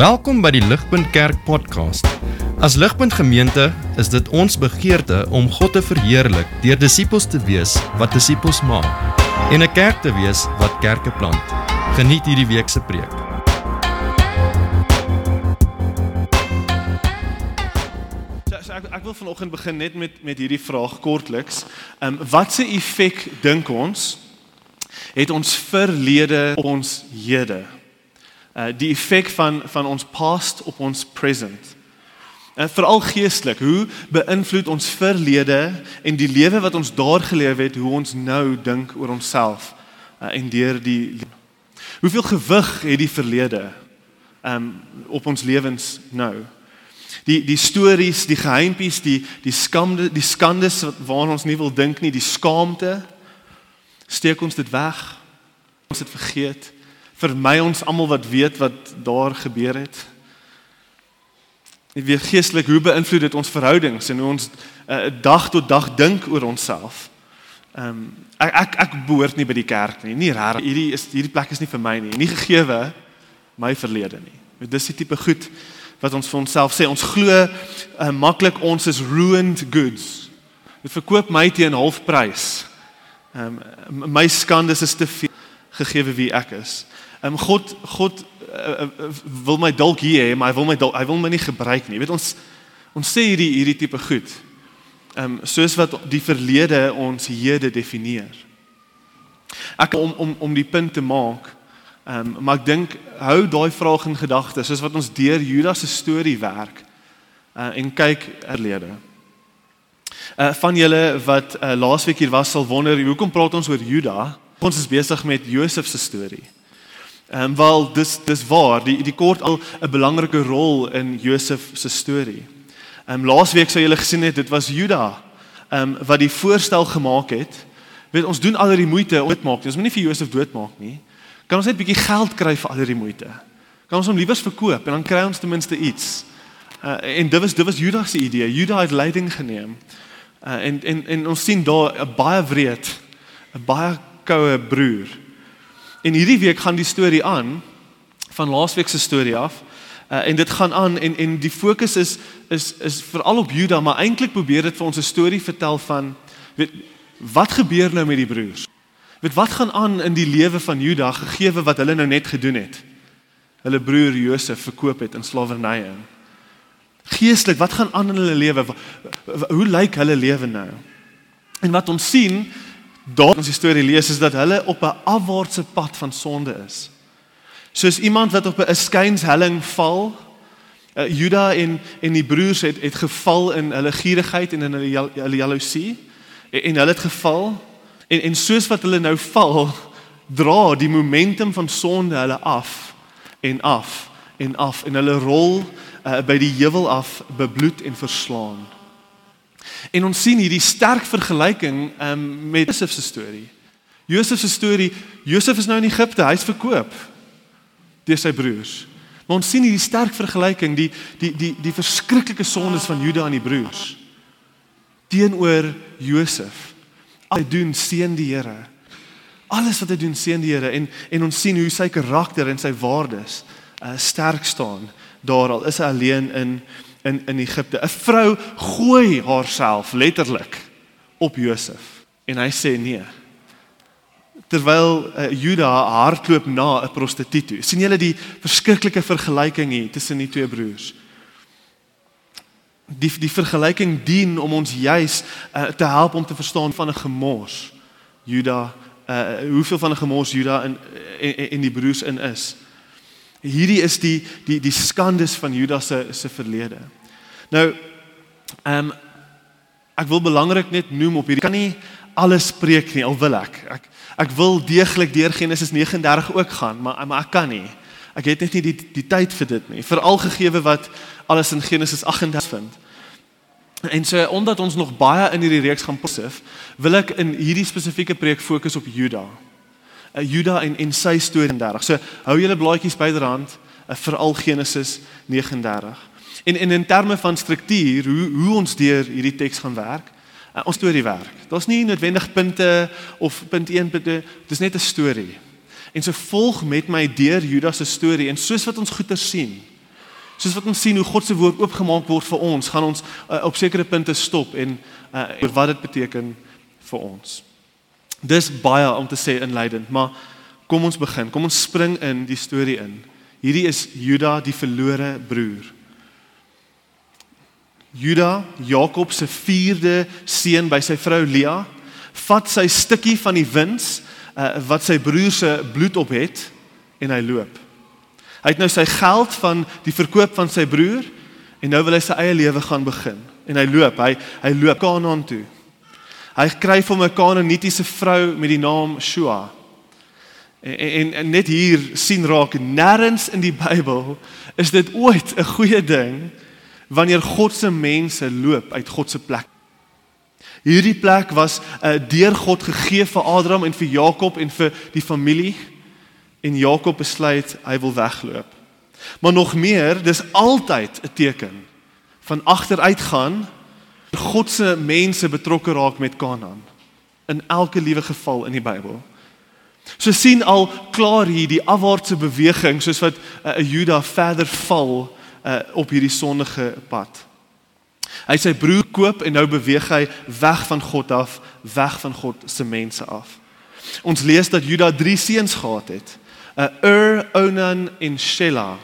Welkom by die Ligpunt Kerk podcast. As Ligpunt Gemeente is dit ons begeerte om God te verheerlik deur disippels te wees wat disippels maak en 'n kerk te wees wat kerke plant. Geniet hierdie week se preek. So, so ek ek wil vanoggend begin net met met hierdie vraag kortliks. Ehm um, wat se effek dink ons het ons verlede op ons hede? Uh die effek van van ons past op ons present. En veral geestelik, hoe beïnvloed ons verlede en die lewe wat ons daar geleef het, hoe ons nou dink oor onsself uh, en deur die Hoeveel gewig het die verlede um op ons lewens nou? Die die stories, die geheimpies, die die skande, die skandes waaraan ons nie wil dink nie, die skaamte steek ons dit weg. Ons het vergeet vermy ons almal wat weet wat daar gebeur het. Weet geestelik hoe beïnvloed dit ons verhoudings en hoe ons uh, dag tot dag dink oor onsself. Ehm um, ek ek ek behoort nie by die kerk nie. Nie reg. Hierdie is hierdie plek is nie vir my nie. Nie gegeewe my verlede nie. Dis die tipe goed wat ons vir onsself sê. Ons glo uh, maklik ons is ruined goods. Dit verkoop my teen halfprys. Ehm um, my skande is te veel gegeewe wie ek is. Ehm um, God God uh, uh, wil my dalk hier hê, maar hy wil my dalk hy wil my nie gebruik nie. Jy weet ons ons sê hierdie hierdie tipe goed. Ehm um, soos wat die verlede ons hede definieer. Ek om om om die punt te maak. Ehm um, maar ek dink hou daai vraag in gedagte soos wat ons deur Judas se storie werk. Uh, en kyk verlede. Uh van julle wat uh, laasweek hier was sal wonder hoekom praat ons oor Juda? Ons is besig met Josef se storie. Ehm um, wel dis dis waar die die kort al 'n belangrike rol in Josef se storie. Ehm um, laasweek sou julle gesien het dit was Juda ehm um, wat die voorstel gemaak het. Weet ons doen al die moeite om dit maak. Ons moet nie vir Josef doodmaak nie. Kan ons net 'n bietjie geld kry vir al die moeite? Kan ons hom liewers verkoop en dan kry ons ten minste iets. Uh, en dit was dit was Juda se idee. Juda het leiding geneem. Uh, en en en ons sien daar 'n baie wreed 'n baie koue broer En hierdie week gaan die storie aan van laasweek se storie af. Uh, en dit gaan aan en en die fokus is is is veral op Juda, maar eintlik probeer dit vir ons 'n storie vertel van weet wat gebeur nou met die broers? Weet wat gaan aan in die lewe van Juda gegee wat hulle nou net gedoen het? Hulle broer Josef verkoop het in slawerny. Geestelik, wat gaan aan in hulle lewe? Hoe lyk hulle lewe nou? En wat ons sien daar ons die storie lees is dat hulle op 'n afwaartse pad van sonde is. Soos iemand wat op 'n skynshelling val. Uh, Juda en en die broers het het geval in hulle gierigheid en in hulle hulle jaloesie en, en hulle het geval en en soos wat hulle nou val dra die momentum van sonde hulle af en af en af en hulle rol uh, by die heuwel af bebloed en verslaan. En ons sien hierdie sterk vergelyking um, met Josef se storie. Josef se storie, Josef is nou in Egipte, hy's verkoop deur sy broers. Maar ons sien hierdie sterk vergelyking, die die die die verskriklike sondes van Juda en die broers teenoor Josef. Hy doen seën die Here. Alles wat hy doen seën die Here en en ons sien hoe sy karakter en sy waardes uh, sterk staan. Daar al is hy alleen in in in Egipte. 'n Vrou gooi haarself letterlik op Josef en hy sê nee. Terwyl uh, Juda hardloop na 'n prostituut. sien julle die verskriklike vergelyking hier tussen die twee broers? Die die vergelyking dien om ons juis uh, te help om te verstaan van 'n gemors. Juda, uh, hoeveel van 'n gemors Juda in in, in die broers in is. Hierdie is die die die skandes van Judas se se verlede. Nou ehm um, ek wil belangrik net noem op hierdie kan nie alles spreek nie al wil ek. Ek ek wil deeglik deur Genesis 39 ook gaan, maar maar ek kan nie. Ek het net nie die die tyd vir dit nie. Veral gegeewe wat alles in Genesis 38 vind. En so omdat ons nog baie in hierdie reeks gaan posif, wil ek in hierdie spesifieke preek fokus op Juda uh, Juda en en sy storie 39. So hou julle blaadjies byderhand uh, vir al Genesis 39. En, en in terme van struktuur, hoe hoe ons deur hierdie teks gaan werk, uh, ons storie werk. Daar's nie noodwendig punte of punt 1 punte, dis net 'n storie. En so volg met my deur Judas se storie en soos wat ons goeie sien, Soos wat ons sien hoe God se woord oopgemaak word vir ons, gaan ons uh, op sekere punte stop en uh, oor wat dit beteken vir ons. Dis baie om te sê inleidend, maar kom ons begin. Kom ons spring in die storie in. Hierdie is Juda die verlore broer. Juda, Jakob se vierde seun by sy vrou Lea, vat sy stukkie van die wins uh, wat sy broer se bloed op het en hy loop. Hy het nou sy geld van die verkoop van sy broer en nou wil hy sy eie lewe gaan begin. En hy loop, hy hy loop Kanaan toe. Hy kry vir 'n Kanaanitiese vrou met die naam Shua. En, en, en net hier sien raak nêrens in die Bybel is dit ooit 'n goeie ding wanneer God se mense loop uit God se plek. Hierdie plek was uh, deur God gegee vir Abraham en vir Jakob en vir die familie en Jakob besluit hy wil wegloop. Maar nog meer, dis altyd 'n teken van agteruitgaan God se mense betrokke raak met Kanaan in elke liewe geval in die Bybel. So sien al klaar hier die afwaartse beweging soos wat 'n uh, Juda verder val uh, op hierdie sondige pad. Hy sy broer koop en nou beweeg hy weg van God af, weg van God se mense af. Ons lees dat Juda 3 seuns gehad het. Uh Ur, Onan en Shela.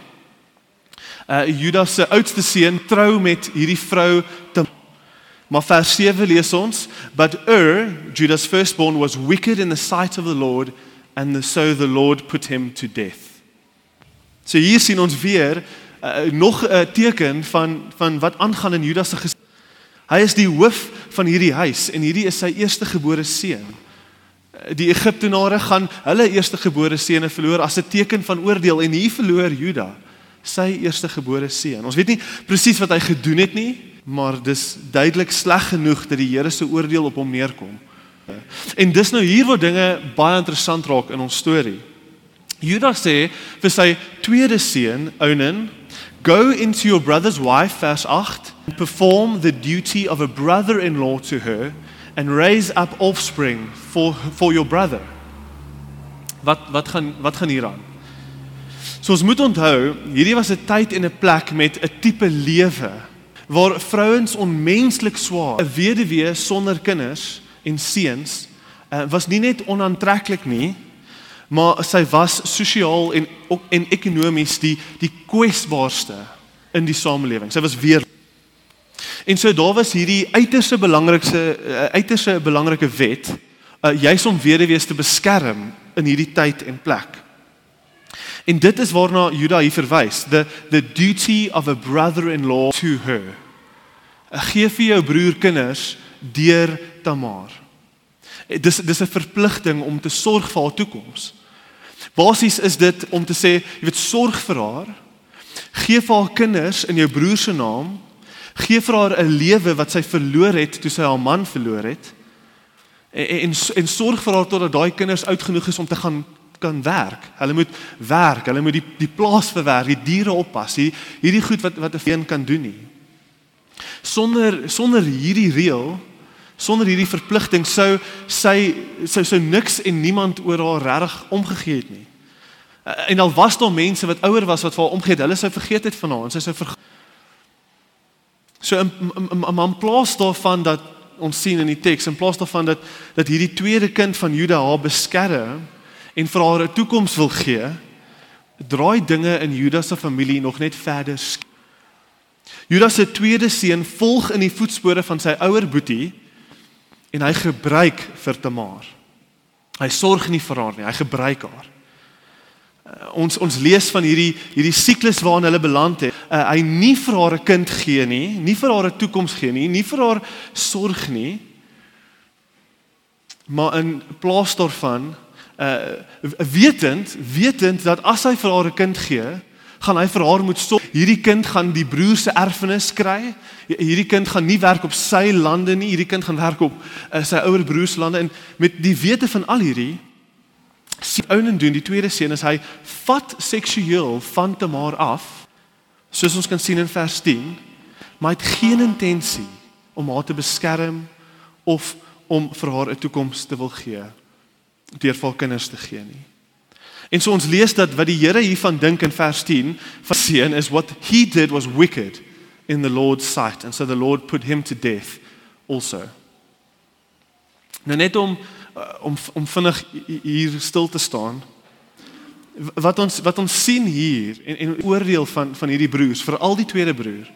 Uh Juda se oudste seun trou met hierdie vrou te Maar vers 7 lees ons, but Ur, Judah's firstborn was wicked in the sight of the Lord and the, so the Lord put him to death. So hier sien ons weer uh, nog 'n uh, teken van van wat aangaan in Judas se gesin. Hy is die hoof van hierdie huis en hierdie is sy eerstegebore seun. Die Egiptenare gaan hulle eerstegebore seune verloor as 'n teken van oordeel en hier verloor Juda sy eerstegebore seun. Ons weet nie presies wat hy gedoen het nie, maar dis duidelik sleg genoeg dat die Here se oordeel op hom neerkom. En dis nou hier waar dinge baie interessant raak in ons storie. Judas sê vir sy tweede seun, Onan, Go into your brother's wife, verse 8, and perform the duty of a brother in law to her, and raise up offspring for, for your brother. Wat, wat, gaan, wat gaan hier aan? So ons moet onthou, hierdie was 'n tyd en 'n plek met 'n tipe lewe waar vrouens onmenslik swaar, 'n weduwee sonder kinders en seuns, uh, was nie net onaantreklik nie, maar sy was sosiaal en en ekonomies die die kwesbaarste in die samelewing. Sy was weer En so daar was hierdie uiterste belangrikste uh, uiterste belangrike wet uh, juis om weduwees te beskerm in hierdie tyd en plek. En dit is waarna Juda hier verwys, the the duty of a brother-in-law to her. Gee vir jou broer kinders deur Tamar. Dis dis 'n verpligting om te sorg vir haar toekoms. Basies is dit om te sê, jy weet sorg vir haar. Gee vir haar kinders in jou broer se naam. Gee vir haar 'n lewe wat sy verloor het toe sy haar man verloor het. En en, en sorg vir haar totdat daai kinders oud genoeg is om te gaan kan werk. Hulle moet werk, hulle moet die die plaas verwerk, die diere oppas. Hierdie hierdie goed wat wat 'n veen kan doen nie. Sonder sonder hierdie reël Sonder hierdie verpligting sou sy sou sou niks en niemand oor haar regtig omgegee het nie. Eh, en al was daar mense wat ouer was wat vir haar omgegee het, hulle sou vergeet het van haar en sy sou ver So 'n 'n 'n plaas daarvan dat ons sien in die teks in plaas daarvan dat dat hierdie tweede kind van Juda haar beskerm en vir haar 'n toekoms wil gee, draai dinge in Juda se familie nog net verder. Juda se tweede seun volg in die voetspore van sy ouer boetie en hy gebruik vir Tamar. Hy sorg nie vir haar nie, hy gebruik haar. Uh, ons ons lees van hierdie hierdie siklus waarin hulle beland het. Uh, hy nie vir haar 'n kind gee nie, nie vir haar 'n toekoms gee nie, nie vir haar sorg nie. Maar in plaas daarvan uh wetend wetend dat as hy vir haar 'n kind gee, gaan hy vir haar moet sorg. Hierdie kind gaan die broer se erfenis kry. Hierdie kind gaan nie werk op sy lande nie. Hierdie kind gaan werk op uh, sy ouer broer se lande en met die wete van al hierdie sien Onan doen die tweede seun is hy vat seksueel van Tamar af soos ons kan sien in vers 10 maar hy het geen intensie om haar te beskerm of om vir haar 'n toekoms te wil gee deur vir kinders te gee nie. En so ons lees dat wat die Here hiervan dink in vers 10 van seën is what he did was wicked in the Lord's sight and so the Lord put him to death also. Nou net om uh, om om vinnig hier stil te staan. Wat ons wat ons sien hier en en oordeel van van hierdie broers, veral die tweede broer,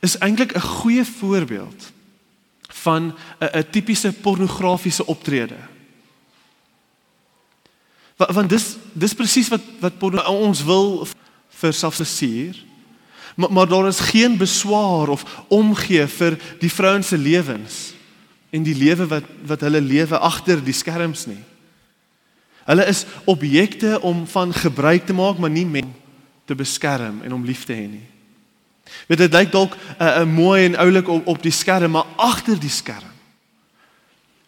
is eintlik 'n goeie voorbeeld van 'n tipiese pornografiese optrede. Want, want dis dis presies wat wat ons wil vir selfseer. Maar maar daar is geen beswaar of omgee vir die vrouens se lewens en die lewe wat wat hulle lewe agter die skerms nie. Hulle is objekte om van gebruik te maak, maar nie met te beskerm en om lief te hê nie. Weet dit lyk dalk uh, uh, mooi en oulik op op die skerm, maar agter die skerm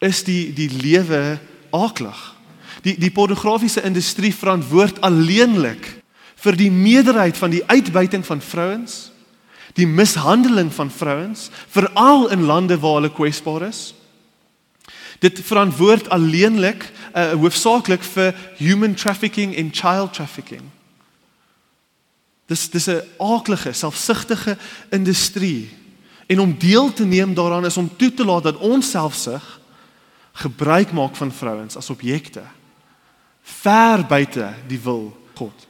is die die lewe aaklig. Die die pornografiese industrie verantwoord alleenlik vir die meerderheid van die uitbuiting van vrouens, die mishandeling van vrouens, veral in lande waar hulle kwesbaar is. Dit verantwoord alleenlik uh, hoofsaaklik vir human trafficking en child trafficking. Dis dis 'n aaklige, selfsugtige industrie. En om deel te neem daaraan is om toe te laat dat ons selfsug gebruik maak van vrouens as objekte ver buite die wil God.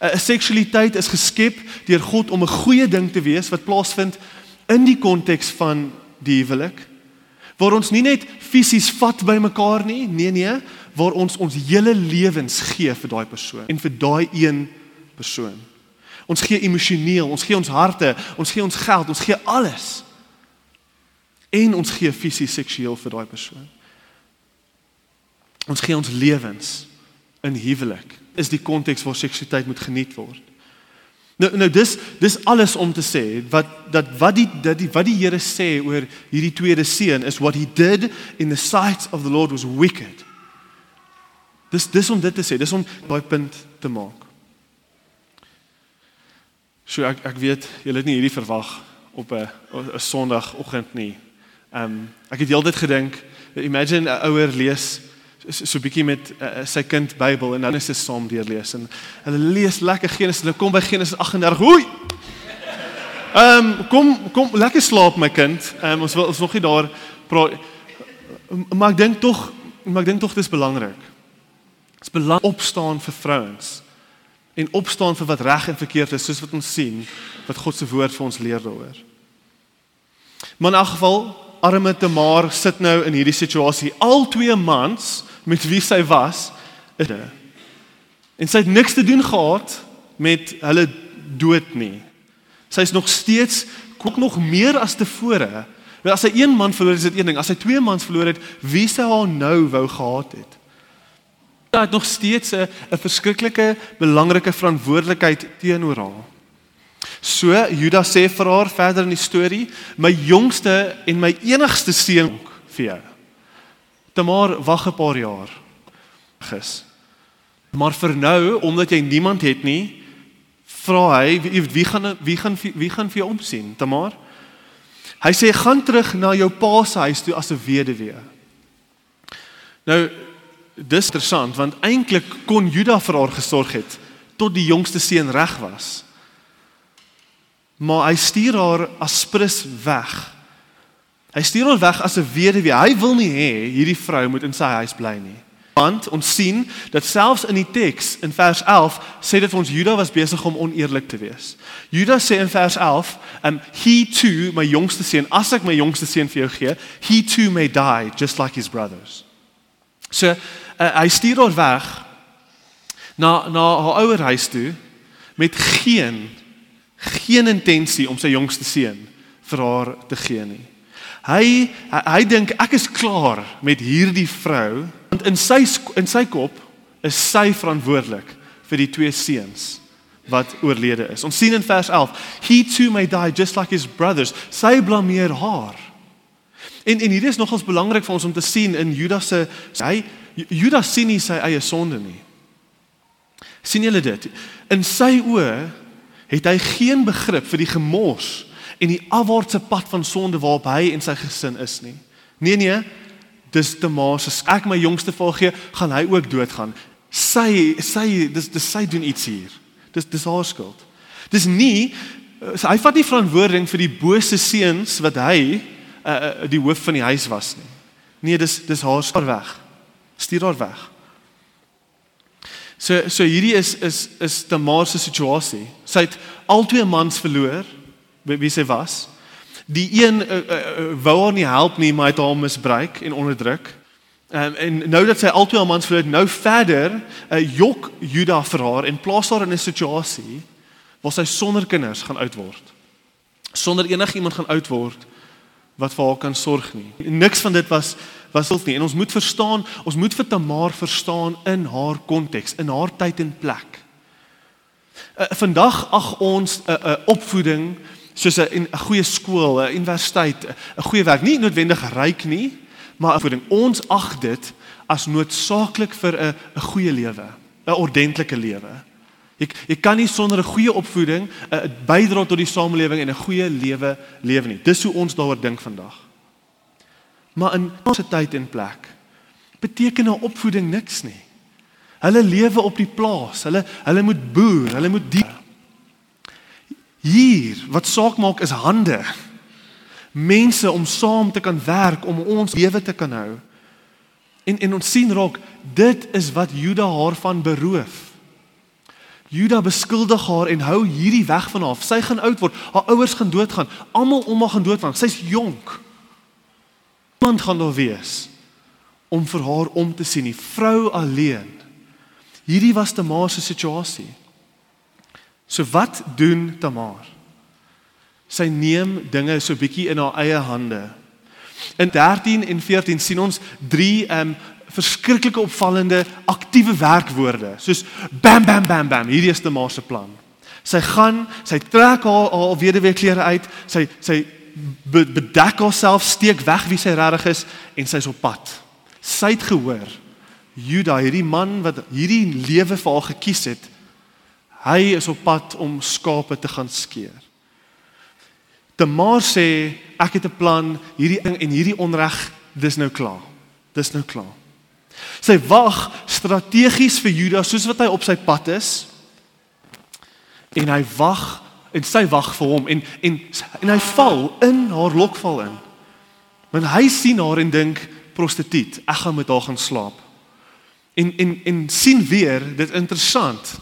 'n Seksualiteit is geskep deur God om 'n goeie ding te wees wat plaasvind in die konteks van die huwelik. Waar ons nie net fisies vat by mekaar nie, nee nee, waar ons ons hele lewens gee vir daai persoon en vir daai een persoon. Ons gee emosioneel, ons gee ons harte, ons gee ons geld, ons gee alles. En ons gee fisies seksueel vir daai persoon. Ons gee ons lewens in huwelik. Is die konteks waar seksualiteit moet geniet word. Nou nou dis dis alles om te sê wat dat wat die dat die wat die Here sê oor hierdie tweede seun is what he did in the sight of the Lord was wicked. Dis dis om dit te sê, dis om daai punt te maak. So ek ek weet julle het nie hierdie verwag op 'n 'n Sondagoggend nie. Ehm um, ek het heeltyd gedink, imagine 'n ouer lees so, so bietjie met uh, sy kind Bybel en dan is dit saam deurlees en hulle lees lekker Genesis, hulle kom by Genesis 38. Hoei. Ehm um, kom kom lekker slaap my kind. Ehm um, ons wil ons nog nie daar praat maar ek dink tog maar ek dink tog dis belangrik. Dit is belangrik opstaan vir vrouens en opstaan vir wat reg en verkeerd is soos wat ons sien wat God se woord vir ons leer daaroor. Maar in elk geval arme Tamar sit nou in hierdie situasie al twee mans met wie sy was en sy het niks te doen gehad met hulle dood nie. Sy is nog steeds kook nog meer as tevore. Want as sy een man verloor het, is dit een ding. As sy twee mans verloor het, wie sou haar nou wou gehad het? Sy het nog steeds 'n verskriklike belangrike verantwoordelikheid teenoor haar. So Judas sê vir haar verder in die storie, my jongste en my enigste seun vir jou. Tamar wag 'n paar jaar. Gis. Maar vir nou, omdat jy niemand het nie, vra hy wie, wie gaan wie gaan wie gaan vir jou omsien, Tamar? Hy sê gaan terug na jou pa se huis toe as 'n weduwee. Nou dis interessant want eintlik kon Juda vir haar gesorg het tot die jongste seun reg was. Maar hy stuur haar as prins weg. Hy stuur haar weg as 'n weduwee. Hy wil nie hê hierdie vrou moet in sy huis bly nie. Want ons sien dat selfs in die teks in vers 11 sê dit vir ons Juda was besig om oneerlik te wees. Juda sê in vers 11, um he too my jongste seun, as ek my jongste seun vir jou gee, he too may die just like his brothers. So uh, hy stuur haar weg na na haar ouer huis toe met geen geen intensie om sy jongste seun vir haar te gee nie. Hy hy, hy dink ek is klaar met hierdie vrou want in sy in sy kop is sy verantwoordelik vir die twee seuns wat oorlede is. Ons sien in vers 11, he too may die just like his brothers. Sy blameer haar. En en hierdie is nogals belangrik vir ons om te sien in Judas se hy Judas sien nie sy eie sonde nie. sien julle dit? In sy oë het hy geen begrip vir die gemors en die afwaartse pad van sonde waarop hy en sy gesin is nie. Nee nee, dis te maar as ek my jongste val gee, gaan hy ook doodgaan. Sy sy dis dis sy doen iets hier. Dis dis haar skuld. Dis nie so hy vat nie verantwoording vir die bose seuns wat hy uh, die hoof van die huis was nie. Nee, dis dis haar skuld weg. Stuur haar weg. So so hierdie is is is Tamar se situasie. Sy het albei mans verloor wie sy was. Die een uh, uh, uh, wou haar nie help nie, maar het haar misbruik en onderdruk. Um, en nou dat sy albei haar mans verloor, nou verder uh, jok Juda vir haar en plaas haar in 'n situasie waar sy sonder kinders gaan oud word. Sonder enigiemand gaan oud word wat vir haar kan sorg nie. Niks van dit was was dit nie. En ons moet verstaan, ons moet vir Tamar verstaan in haar konteks, in haar tyd en plek. Uh, vandag ag ons 'n uh, uh, opvoeding soos 'n 'n goeie skool, 'n universiteit, 'n goeie werk nie noodwendig ryk nie, maar opvoeding. Ons ag dit as noodsaaklik vir 'n 'n goeie lewe, 'n ordentlike lewe. Jy jy kan nie sonder 'n goeie opvoeding 'n bydra tot die samelewing en 'n goeie lewe lewe nie. Dis hoe ons daaroor dink vandag. Maar in ons tyd en plek beteken 'n opvoeding niks nie. Hulle lewe op die plaas. Hulle hulle moet boer, hulle moet die Hier, wat saak maak is hande. Mense om saam te kan werk om ons lewe te kan hou. En en ons sien raak dit is wat Juda haar van beroof. Juda beskuldig haar en hou hierdie weg van haar. Sy gaan oud word, haar ouers gaan doodgaan, almal om haar gaan doodgaan. Sy's jonk. Niemand gaan daar wees om vir haar om te sien nie. Vrou alleen. Hierdie was Tamar se situasie. So wat doen Tamar? Sy neem dinge so bietjie in haar eie hande. In 13 en 14 sien ons drie ehm um, verskriklike opvallende aktiewe werkwoorde soos bam bam bam bam hierdie is Tamar se plan. Sy gaan, sy trek haar haar weduwee klere uit, sy sy bedek haarself, steek weg wie sy regtig is en sy's op pad. Sy het gehoor Juda, hierdie man wat hierdie lewe vir haar gekies het, hy is op pad om skape te gaan skeer. Tamar sê ek het 'n plan, hierdie ding en hierdie onreg, dis nou klaar. Dis nou klaar. Sy wag strategies vir Juda soos wat hy op sy pad is. En hy wag en sy wag vir hom en en en hy val in haar lokval in. Want hy sien haar en dink prostituut, ek gaan met haar gaan slaap. En en en sien weer, dit interessant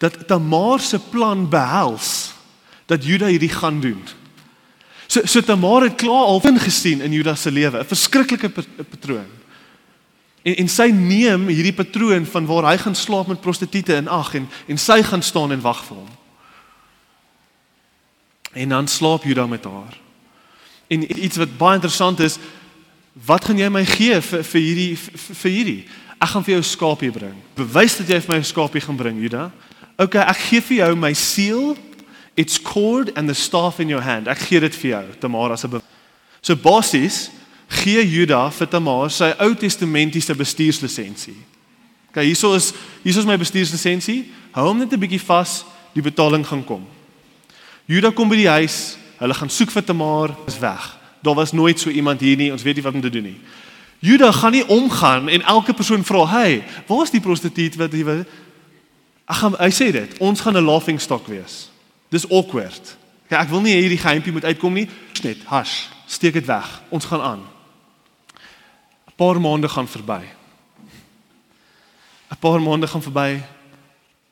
dat Tamar se plan behels dat Juda hierdie gaan doen. So so Tamar het klaar al ingesien in Juda se lewe, 'n verskriklike patroon. En en sy neem hierdie patroon van waar hy gaan slaap met prostituie in ag en en sy gaan staan en wag vir hom. En dan slaap Juda met haar. En iets wat baie interessant is, wat gaan jy my gee vir vir hierdie vir, vir hierdie? Ek gaan vir jou skaapie bring. Bewys dat jy vir my 'n skaapie gaan bring, Juda. OK, ek gee vir jou my seël, its cord and the staff in your hand. Ek gee dit vir jou, Tamar as 'n So basies gee Juda vir Tamar sy Ou Testamentiese bestuurslisensie. OK, hierso is hierso is my bestuurslisensie. Hou hom net 'n bietjie vas, die betaling gaan kom. Juda kom by die huis, hulle gaan soek vir Tamar, is weg. Daar was nooit so iemand hier nie, ons weet nie wat om te doen nie. Juda gaan nie omgaan en elke persoon vra, "Hey, waar is die prostituut wat jy wil?" Ag gaan hy sê dit, ons gaan 'n laughing stock wees. Dis awkward. Ja, ek wil nie hierdie geheimpie moet uitkom nie. Net, hash, steek dit weg. Ons gaan aan. 'n Paar maande gaan verby. 'n Paar maande gaan verby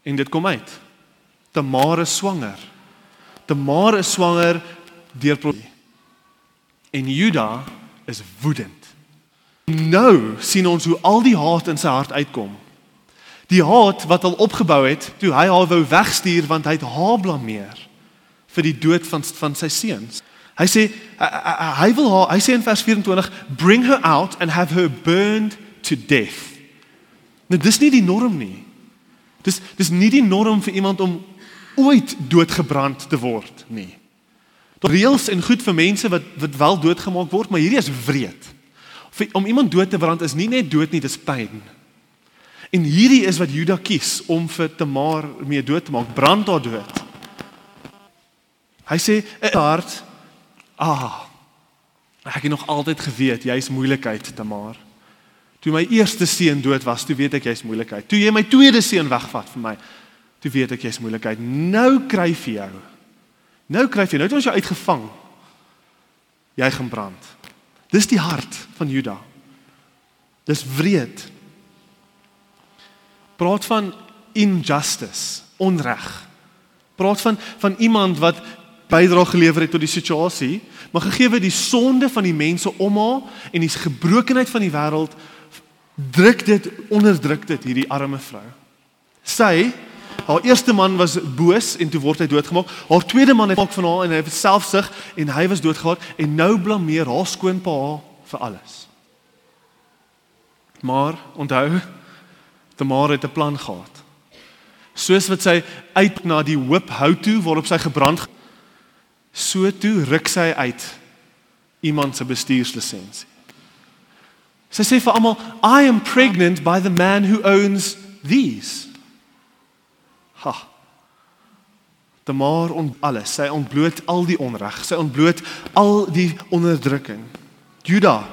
en dit kom uit. Tamar is swanger. Tamar is swanger deur en Juda is woedend. Nou sien ons hoe al die haat in sy hart uitkom. Die haat wat al opgebou het toe hy haar wou wegstuur want hy het haar blameer vir die dood van van sy seuns. Hy sê hy wil haar hy sê in vers 24 bring her out and have her burned to death. Nou dis nie die norm nie. Dis dis nie die norm vir iemand om ooit doodgebrand te word nie. Daar reëls en goed vir mense wat wat wel doodgemaak word, maar hierdie is wreed. Om iemand dood te brand is nie net dood nie, dis pyn. En hierdie is wat Juda kies om vir Tamar mee dood te maak, brand haar dood. Hy sê, "In hart, ah, ek het nog altyd geweet jy's moeilikheid, Tamar. Toe my eerste seun dood was, toe weet ek jy's moeilikheid. Toe jy my tweede seun wegvat vir my, toe weet ek jy's moeilikheid. Nou kry vir jou. Nou kry jy, nou het ons jou uitgevang. Jy gaan brand. Dis die hart van Juda. Dis wreed. Praat van injustice, onreg. Praat van van iemand wat bydra gelewer het tot die situasie, maar gegee die sonde van die mense om haar en die gebrokenheid van die wêreld druk dit onderdruk dit hierdie arme vrou. Sy haar eerste man was boos en toe word hy doodgemaak. Haar tweede man het ook van haar en hy het selfsug en hy was doodgemaak en nou blameer haar skoonpa haar vir alles. Maar onthou, Tamar het 'n plan gehad. Soos wat sy uit na die hoop hou toe waarop sy gebrand so toe ruk sy uit iemand se bestuurslisensie. Sy sê vir almal, "I am pregnant by the man who owns these." Ha. Tamar on alles. Sy ontbloot al die onreg. Sy ontbloot al die onderdrukking. Juda,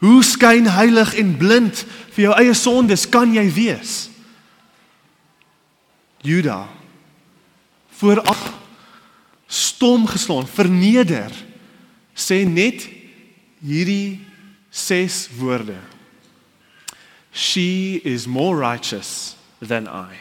hoe skyn heilig en blind vir jou eie sondes kan jy wees? Juda, vooraf stom geslaan, verneder, sê net hierdie ses woorde. She is more righteous than I.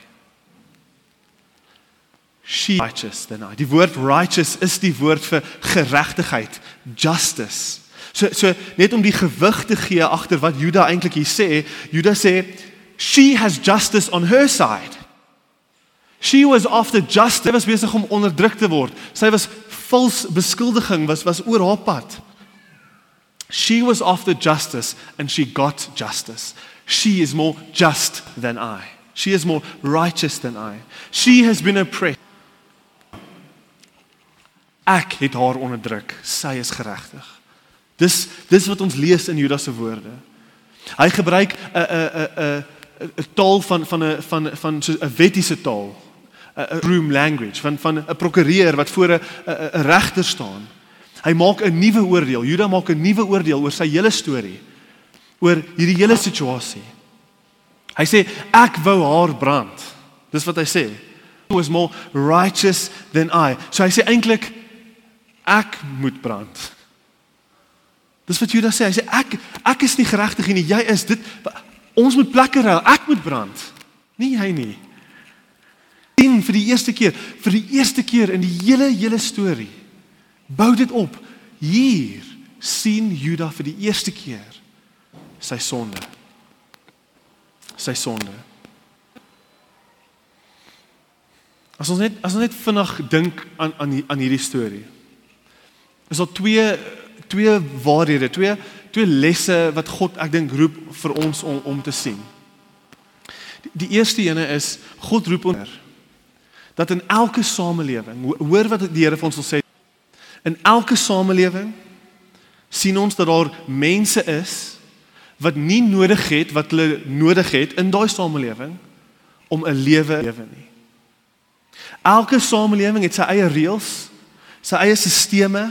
She righteous than I. Die woord righteous is die woord vir geregtigheid, justice. So so net om die gewig te gee agter wat Juda eintlik hier sê, Juda sê she has justice on her side. She was after justice. Sy was besig om onderdruk te word. Sy was vals beskuldiging was was oor haar pad. She was after justice and she got justice. She is more just than I. She is more righteous than I. She has been oppressed. Ek het haar onderdruk. Sy is geregtig. Dis dis wat ons lees in Judas se woorde. Hy gebruik 'n 'n 'n 'n taal van van 'n van van so 'n wettiese taal. 'n room language van van 'n prokureur wat voor 'n 'n regter staan. Hy maak 'n nuwe oordeel. Juda maak 'n nuwe oordeel oor sy hele storie. Oor hierdie hele situasie. Hy sê ek wou haar brand. Dis wat hy sê. He was more righteous than I. So hy sê eintlik ek moet brand. Dis wat Juda sê. Hy sê ek ek is nie geregtig nie. Jy is dit ons moet plekke ruil. Ek moet brand. Nie hy nie. Sien vir die eerste keer, vir die eerste keer in die hele hele storie. Bou dit op. Hier sien Juda vir die eerste keer sy sonde. Sy sonde. As ons net as ons net vinnig dink aan aan aan hierdie storie. Is daar twee twee waarhede, twee twee lesse wat God ek dink roep vir ons om om te sien. Die, die eerste ene is God roep ons dat in elke samelewing, hoor wat die Here vir ons wil sê, in elke samelewing sien ons dat daar mense is wat nie nodig het wat hulle nodig het in daai samelewing om 'n lewe lewe nie. Elke samelewing het sy eie reëls, sy eie sisteme,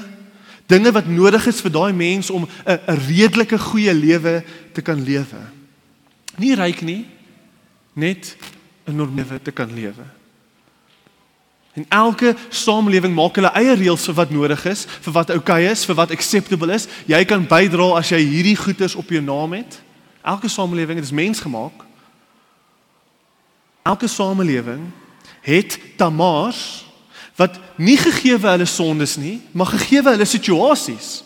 dinge wat nodig is vir daai mens om 'n redelike goeie lewe te kan lewe. Nie ryk nie, net 'n normale lewe te kan lewe. En elke samelewing maak hulle eie reëls vir wat nodig is, vir wat oukei okay is, vir wat acceptable is. Jy kan bydra as jy hierdie goeders op jou naam het. Elke samelewing het is mensgemaak. Elke samelewing het tamars wat nie gegee hulle sondes nie, maar gegee hulle situasies.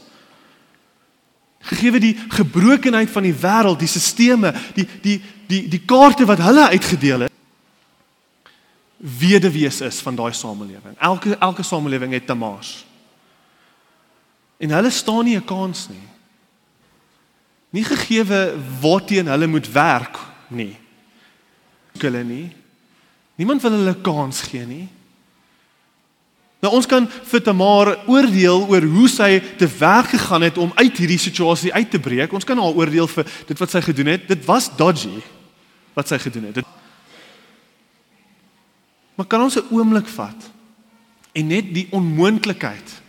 Gegee die gebrokenheid van die wêreld, die sisteme, die die die die kaarte wat hulle uitgedeel het weduwees is van daai samelewing. Elke elke samelewing het tamaas. En hulle staan nie 'n kans nie. Nie gegeewe waarteen hulle moet werk nie. Hulle nie. Niemand wil hulle kans gee nie. Nou ons kan vir Tamar oordeel oor hoe sy te werk gegaan het om uit hierdie situasie uit te breek. Ons kan haar oordeel vir dit wat sy gedoen het. Dit was dodgy wat sy gedoen het. Dit Maar kan ons 'n oomblik vat en net die onmoontlikheid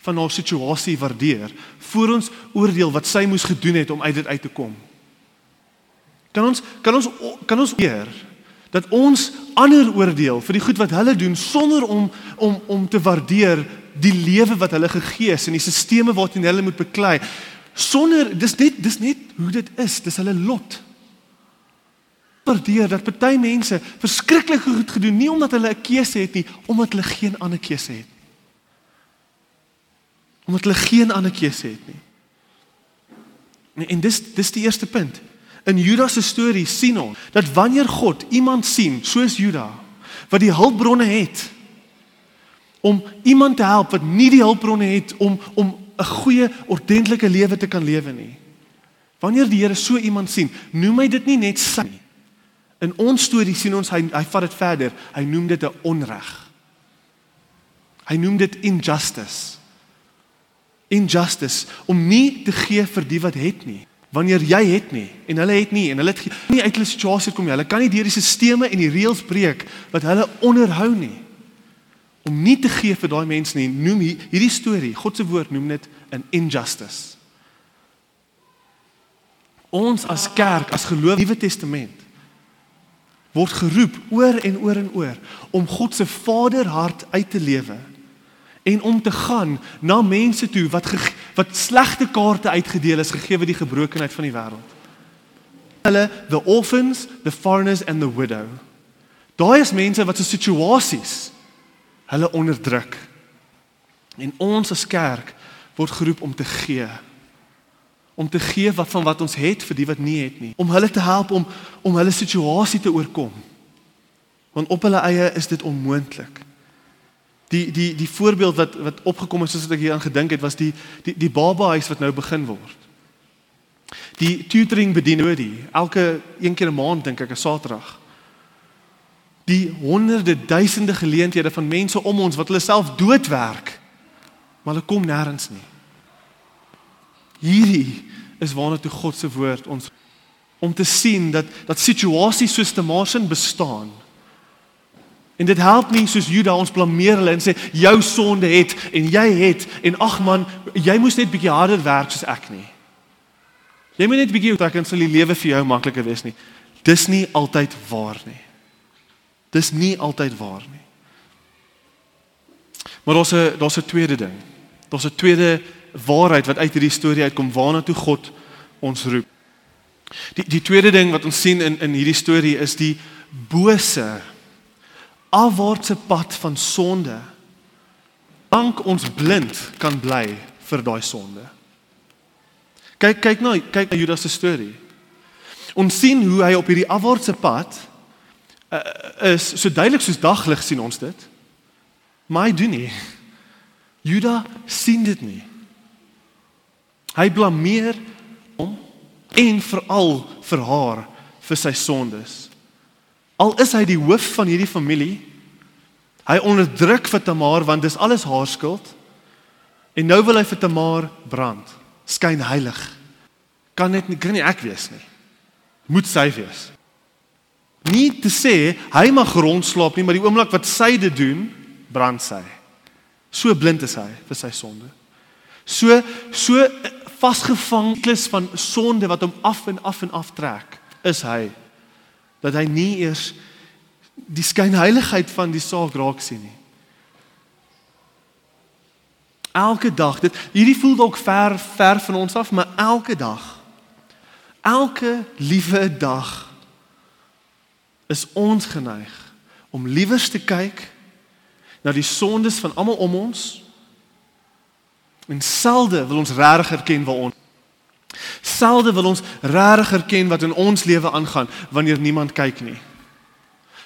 van haar situasie waardeer voor ons oordeel wat sy moes gedoen het om uit dit uit te kom? Kan ons kan ons kan ons leer dat ons ander oordeel vir die goed wat hulle doen sonder om om om te waardeer die lewe wat hulle gegee is en die sisteme waarteen hulle moet beklei. Sonder dis net dis net hoe dit is. Dis hulle lot. Waardeer dat party mense verskriklik goed gedoen nie omdat hulle 'n keuse het nie omdat hulle geen ander keuse het. Omdat hulle geen ander keuse het nie. En, en dis dis die eerste punt In Judas se storie sien ons dat wanneer God iemand sien soos Juda wat die hulpbronne het om iemand te help wat nie die hulpbronne het om om 'n goeie ordentlike lewe te kan lewe nie. Wanneer die Here so iemand sien, noem hy dit nie net sy nie. In ons storie sien ons hy hy vat dit verder. Hy noem dit 'n onreg. Hy noem dit injustice. Injustice om nie te gee vir die wat het nie wanneer jy het nie en hulle het nie en hulle het nie uit hulle situasie kom nie. Hulle kan nie deur die stelsels en die reëls breek wat hulle onderhou nie. Om nie te gee vir daai mense nie, noem hierdie storie, God se woord noem dit 'n injustice. Ons as kerk, as geloof Nuwe Testament word geroep oor en oor en oor om God se Vaderhart uit te lewe en om te gaan na mense toe wat wat slegte kaarte uitgedeel is gegee word die gebrokenheid van die wêreld. Hulle the orphans, the foreigners and the widow. Daai is mense wat se situasies hulle onderdruk. En ons as kerk word geroep om te gee. Om te gee wat van wat ons het vir die wat nie het nie. Om hulle te help om om hulle situasie te oorkom. Want op hulle eie is dit onmoontlik. Die die die voorbeeld wat wat opgekom het soos wat ek hier aan gedink het was die die die baba huis wat nou begin word. Die tutoring bedien hoe die elke een keer 'n maand dink ek 'n Saterdag. Die honderde duisende geleenthede van mense om ons wat hulle self doodwerk. Maar hulle kom nêrens nie. Hierdie is waarna toe God se woord ons om te sien dat dat situasies soos te Marsin bestaan En dit help nie soos Juda ons blameer hulle en sê jou sonde het en jy het en ag man, jy moes net bietjie harder werk soos ek nie. Jy moet net bietjie trek en sal die lewe vir jou makliker wees nie. Dis nie altyd waar nie. Dis nie altyd waar nie. Maar daar's 'n daar's 'n tweede ding. Daar's 'n tweede waarheid wat uit hierdie storie uitkom waarna toe God ons roep. Die die tweede ding wat ons sien in in hierdie storie is die bose afwaartse pad van sonde. Dank ons blind kan bly vir daai sonde. Kyk kyk nou, kyk na Judas se storie. Ons sien hoe hy op hierdie afwaartse pad uh, is so duidelik soos daglig sien ons dit. Maar hy doen nie. Judas sien dit nie. Hy blameer hom en veral vir haar vir sy sondes. Al is hy die hoof van hierdie familie, hy onderdruk vir Tamar want dis alles haar skuld. En nou wil hy vir Tamar brand. Skyn heilig. Kan net kan nie ek wees nie. Moet sy wees. Nie te sê hy mag rondslaap nie, maar die oomblik wat sy dit doen, brand sy. So blind is hy vir sy sonde. So so vasgevang klus van sonde wat hom af en af en af trek, is hy dat hy nie eers die skynheiligheid van die saak raak sien nie. Elke dag, dit hierdie voel dalk ver ver van ons af, maar elke dag elke liewe dag is ons geneig om liewers te kyk na die sondes van almal om ons en selde wil ons regtig erken waar ons Selde wil ons regtig erken wat in ons lewe aangaan wanneer niemand kyk nie.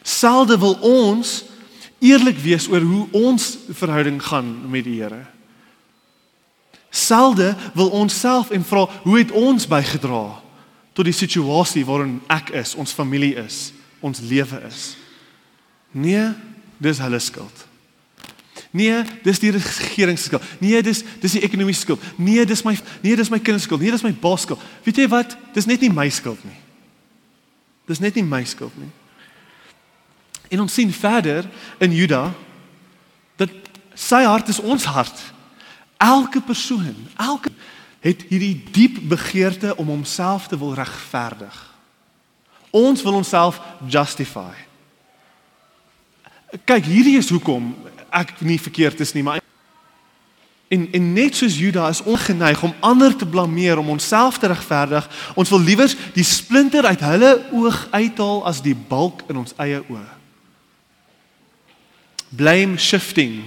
Selde wil ons eerlik wees oor hoe ons verhouding gaan met die Here. Selde wil ons self en vra hoe het ons bygedra tot die situasie waarin ek is, ons familie is, ons lewe is. Nee, dis hulle skuld. Nee, dis die regering se skuld. Nee, dis dis die ekonomiese skuld. Nee, dis my nee, dis my kinders skuld. Nee, dis my baas skuld. Weet jy wat? Dis net nie my skuld nie. Dis net nie my skuld nie. En ons sien verder in Juda dat sy hart is ons hart. Elke persoon, elke het hierdie diep begeerte om homself te wil regverdig. Ons wil onsself justify. Kyk, hierdie is hoekom ek nie verkeerd is nie, maar en en net soos Juda is ongeneig om ander te blameer om onsself te regverdig. Ons wil liewer die splinter uit hulle oog uithaal as die balk in ons eie oë. Blame shifting.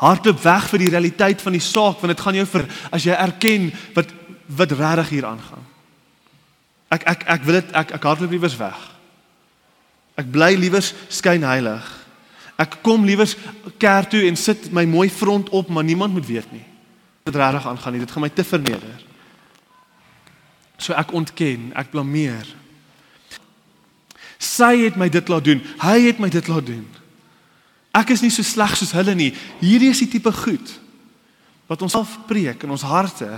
Hardloop weg vir die realiteit van die saak want dit gaan jou vir as jy erken wat wat regtig hier aangaan. Ek ek ek wil dit ek ek hardloop liewers weg. Ek bly liewers skyn heilig. Ek kom liewers kerk toe en sit my mooi front op, maar niemand moet weet nie. Dit regtig aangaan nie. Dit gaan my te verneder. So ek ontken, ek blameer. Sy het my dit laat doen. Hy het my dit laat doen. Ek is nie so sleg soos hulle nie. Hierdie is die tipe goed wat ons self preek in ons harte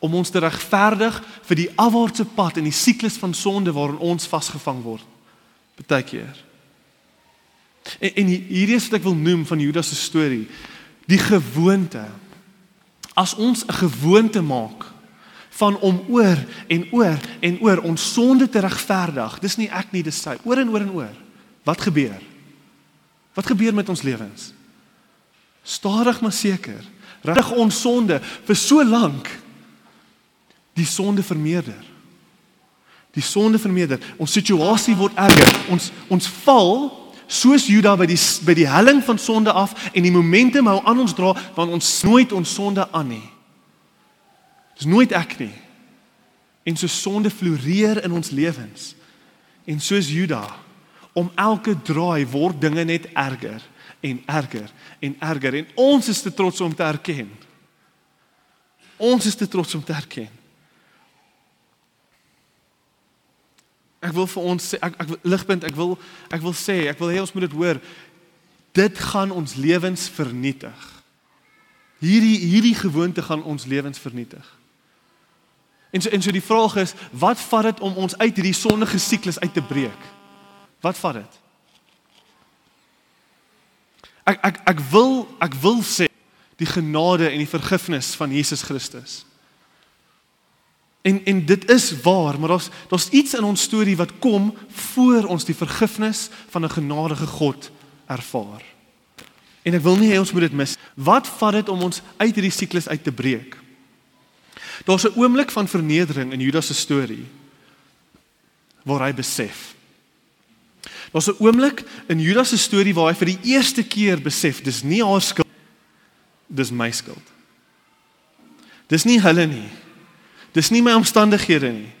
om ons te regverdig vir die afwaartse pad in die siklus van sonde waarin ons vasgevang word. Partykeer. En, en hierdie is wat ek wil noem van Judas se storie. Die gewoonte. As ons 'n gewoonte maak van om oor en oor en oor ons sonde te regverdig. Dis nie ek nie, dis sy. Oor en oor en oor. Wat gebeur? Wat gebeur met ons lewens? Stadig maar seker. Reg ons sonde vir so lank die sonde vermeerder. Die sonde vermeerder. Ons situasie word erger. Ons ons val soos Juda by die by die helling van sonde af en die momentum hou aan ons dra want ons nooit ons sonde aan nie. Dis nooit ek nie. En so sonde floreer in ons lewens. En soos Juda om elke draai word dinge net erger en erger en erger en ons is te trots om te erken. Ons is te trots om te erken. Ek wil vir ons sê ek ek ligpunt ek wil ek wil sê ek wil hê ons moet dit hoor. Dit gaan ons lewens vernietig. Hierdie hierdie gewoonte gaan ons lewens vernietig. En so en so die vraag is, wat vat dit om ons uit hierdie sondige siklus uit te breek? Wat vat dit? Ek ek ek wil ek wil sê die genade en die vergifnis van Jesus Christus. En en dit is waar, maar daar's daar's iets in ons storie wat kom voor ons die vergifnis van 'n genadige God ervaar. En ek wil nie hê ons moet dit mis. Wat vat dit om ons uit hierdie siklus uit te breek? Daar's 'n oomblik van vernedering in Judas se storie waar hy besef. Daar's 'n oomblik in Judas se storie waar hy vir die eerste keer besef dis nie haar skuld dis my skuld. Dis nie hulle nie. Dis nie my omstandighede nie.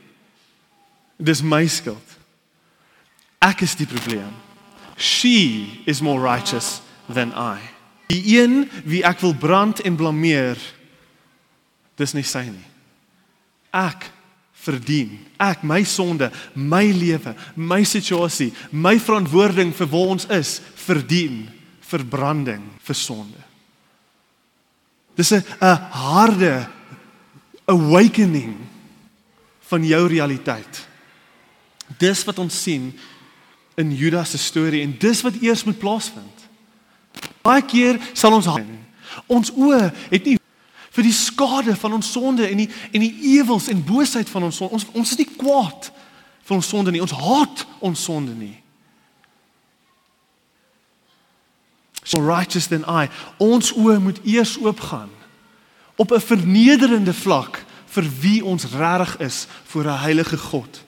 Dis my skuld. Ek is die probleem. She is more righteous than I. Die een wie ek wil brand en blameer, dis nie sy nie. Ek verdien. Ek my sonde, my lewe, my situasie, my verantwoording vir waar ons is, verdien verbranding vir sonde. Dis 'n harde awakening van jou realiteit. Dis wat ons sien in Judas se storie en dis wat eers moet plaasvind. Baie keer sal ons ons oë het nie vir die skade van ons sonde en die en die ewels en boosheid van ons sonde. Ons ons is nie kwaad vir ons sonde nie. Ons haat ons sonde nie. So righteous than I. Ons oë moet eers oopgaan op 'n vernederende vlak vir wie ons regtig is voor 'n heilige God.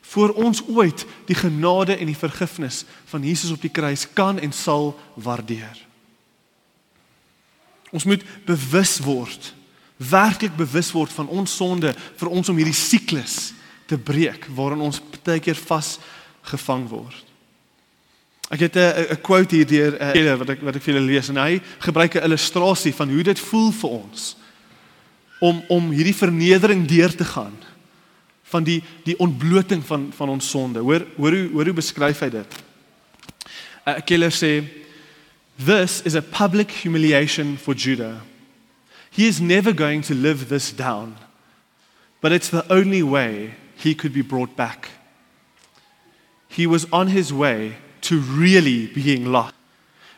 Voor ons ooit die genade en die vergifnis van Jesus op die kruis kan en sal waardeer. Ons moet bewus word, werklik bewus word van ons sonde vir ons om hierdie siklus te breek waarin ons baie keer vasgevang word. Ek het 'n quote hier deur 'n uh, wat ek wat ek vir julle lees en hy gebruik 'n illustrasie van hoe dit voel vir ons om om hierdie vernedering deur te gaan van die die ontbloting van van ons sonde. Hoor hoor hoe hoor hoe beskryf hy dit? uh, Keller sê this is a public humiliation for Judah. He is never going to live this down. But it's the only way he could be brought back. He was on his way to really being lost.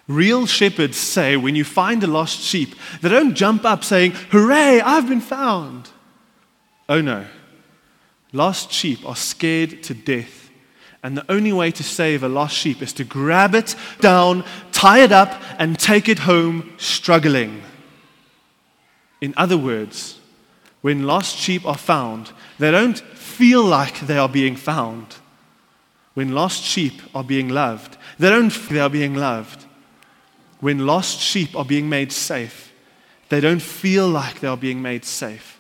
Real shepherds say when you find a lost sheep, they don't jump up saying, Hooray, I've been found. Oh no. Lost sheep are scared to death And the only way to save a lost sheep is to grab it down, tie it up, and take it home struggling. In other words, when lost sheep are found, they don't feel like they are being found. When lost sheep are being loved, they don't feel they are being loved. When lost sheep are being made safe, they don't feel like they are being made safe.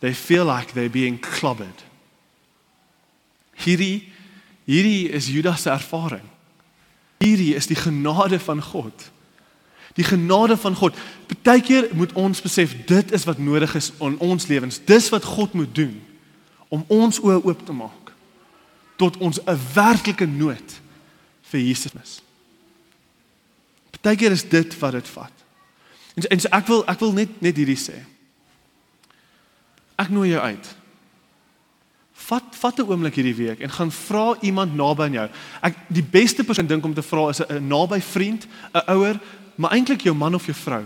They feel like they're being clobbered. Hierdie hierdie is Judas se ervaring. Hierdie is die genade van God. Die genade van God. Partykeer moet ons besef dit is wat nodig is in ons lewens. Dis wat God moet doen om ons oë oop te maak tot ons 'n werklike nood vir Jesus is. Partykeer is dit wat dit vat. En, en so ek wil ek wil net net hierdie sê. Ek nooi jou uit. Vat vat 'n oomblik hierdie week en gaan vra iemand naby aan jou. Ek die beste persoon dink om te vra is 'n naby vriend, 'n ouer, maar eintlik jou man of jou vrou.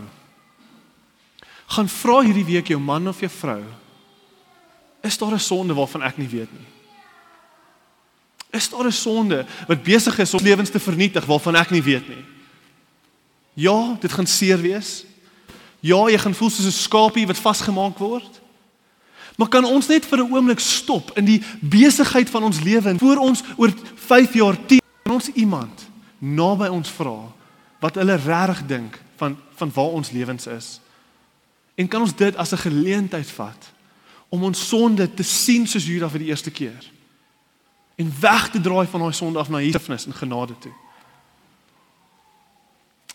Gaan vra hierdie week jou man of jou vrou. Is daar 'n sonde waarvan ek nie weet nie? Is daar 'n sonde wat besig is om lewens te vernietig waarvan ek nie weet nie? Ja, dit gaan seer wees. Ja, jy gaan voel soos 'n skapie wat vasgemaak word. Maar kan ons net vir 'n oomblik stop in die besigheid van ons lewe en voor ons oor 5 jaar 10 ons iemand naby ons vra wat hulle regtig dink van van waar ons lewens is. En kan ons dit as 'n geleentheid vat om ons sonde te sien soos Judas vir die eerste keer en weg te draai van daai sonde af na Jesus en genade toe.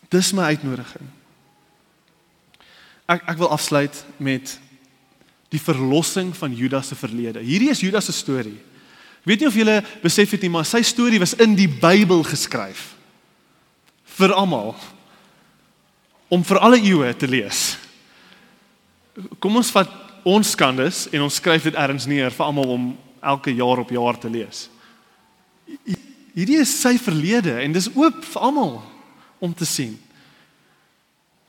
Dis my uitnodiging. Ek ek wil afsluit met die verlossing van Judas se verlede. Hierdie is Judas se storie. Weet nie of julle besef het nie, maar sy storie was in die Bybel geskryf vir almal om vir alle eeue te lees. Kom ons vat ons skandes en ons skryf dit ergens neer vir almal om elke jaar op jaar te lees. Hierdie is sy verlede en dis oop vir almal om te sien.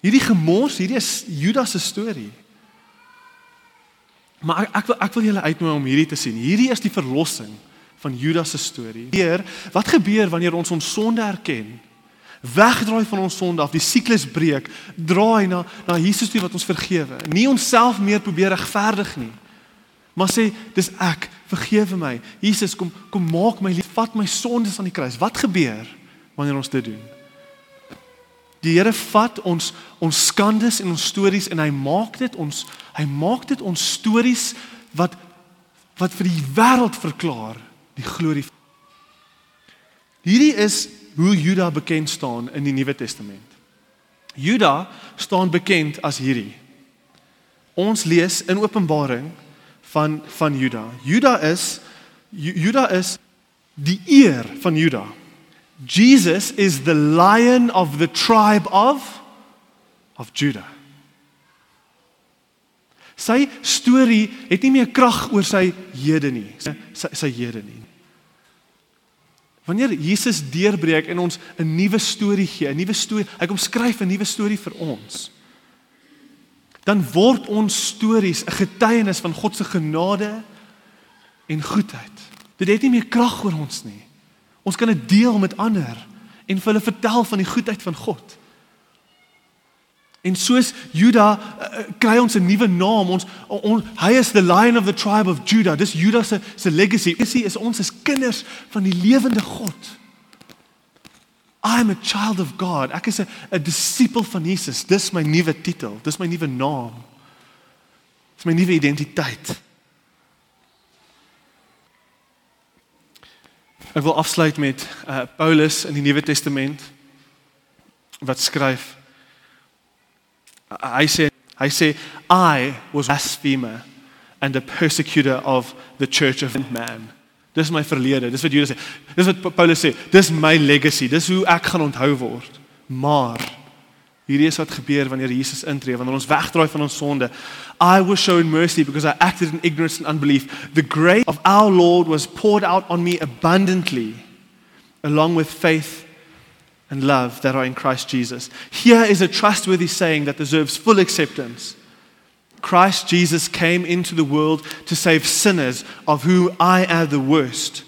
Hierdie gemors, hierdie is Judas se storie. Maar ek ek wil ek wil julle uitnooi om hierdie te sien. Hierdie is die verlossing van Judas se storie. Heer, wat gebeur wanneer ons ons sonde erken? Wegdraai van ons sonde af, die siklus breek, draai na na Jesus toe wat ons vergewe. Nie onsself meer probeer regverdig nie. Maar sê, dis ek, vergewe my. Jesus kom kom maak my lief, vat my sondes aan die kruis. Wat gebeur wanneer ons dit doen? Die Here vat ons ons skandes en ons stories en hy maak dit ons hy maak dit ons stories wat wat vir die wêreld verklaar die glorie. Hierdie is hoe Juda bekend staan in die Nuwe Testament. Juda staan bekend as hierdie. Ons lees in Openbaring van van Juda. Juda is Juda is die eer van Juda. Jesus is the lion of the tribe of of Judah. Sy storie het nie meer krag oor sy hede nie, sy sy hede nie. Wanneer Jesus deurbreek en ons 'n nuwe storie gee, 'n nuwe storie, hy kom skryf 'n nuwe storie vir ons. Dan word ons stories 'n getuienis van God se genade en goedheid. Dit het nie meer krag oor ons nie. Ons kan dit deel met ander en vir hulle vertel van die goedheid van God. En soos Juda uh, kry ons 'n nuwe naam. Ons on, hy is the lion of the tribe of Judah. Dis Juda se se legacy. Legacy is ons as kinders van die lewende God. I'm a child of God. Ek is 'n disipel van Jesus. Dis my nuwe titel. Dis my nuwe naam. Dis my nuwe identiteit. Ek wil afsluit met uh, Paulus in die Nuwe Testament wat skryf hy sê hy sê I was blasphemer and a persecutor of the church of man. Dis my verlede. Dis wat Judas sê. Dis wat Paulus sê. Dis my legacy. Dis hoe ek gaan onthou word. Maar Hierdie is wat gebeur wanneer Jesus intree, wanneer ons wegdraai van ons sonde. I was shown mercy because I acted in ignorance and unbelief. The grace of our Lord was poured out on me abundantly along with faith and love that are in Christ Jesus. Here is a trustworthy saying that deserves full acceptance. Christ Jesus came into the world to save sinners, of whom I am the worst.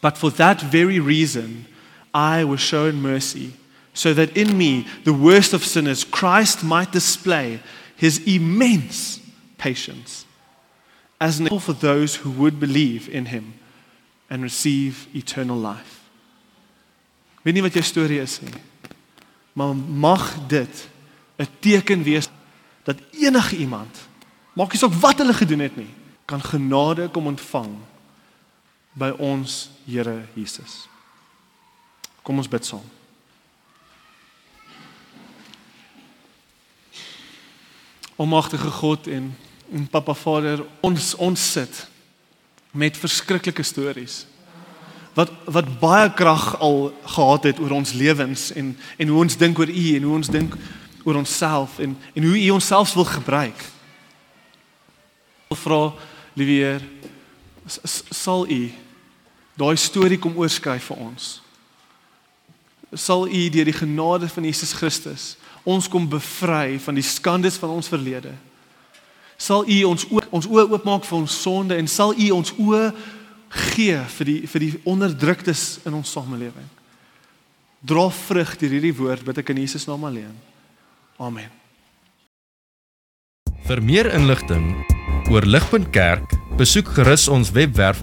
But for that very reason, I was shown mercy, so that in me, the worst of sinners, Christ might display his immense patience as an example for those who would believe in him and receive eternal life. Weet nie wat jou storie is nie. Maar mag dit 'n teken wees dat enige iemand, maak nie saak wat hulle gedoen het nie, kan genade kom ontvang by ons Here Jesus. Kom ons bid saam. Almagtige God en en Papa Vader, ons ons sit met verskriklike stories wat wat baie krag al gehad het oor ons lewens en en hoe ons dink oor U en hoe ons dink oor onsself en en hoe U onsself wil gebruik. Ek vra Liewer sal U daai storie kom oorskryf vir ons. Sal U deur die genade van Jesus Christus ons kom bevry van die skandes van ons verlede. Sal U ons oor, ons oë oopmaak vir ons sonde en sal U ons oë gee vir die vir die onderdruktes in ons samelewing. Dra vrug deur hierdie woord bid ek in Jesus naam alleen. Amen. Vir meer inligting oor Ligpunt Kerk, besoek gerus ons webwerf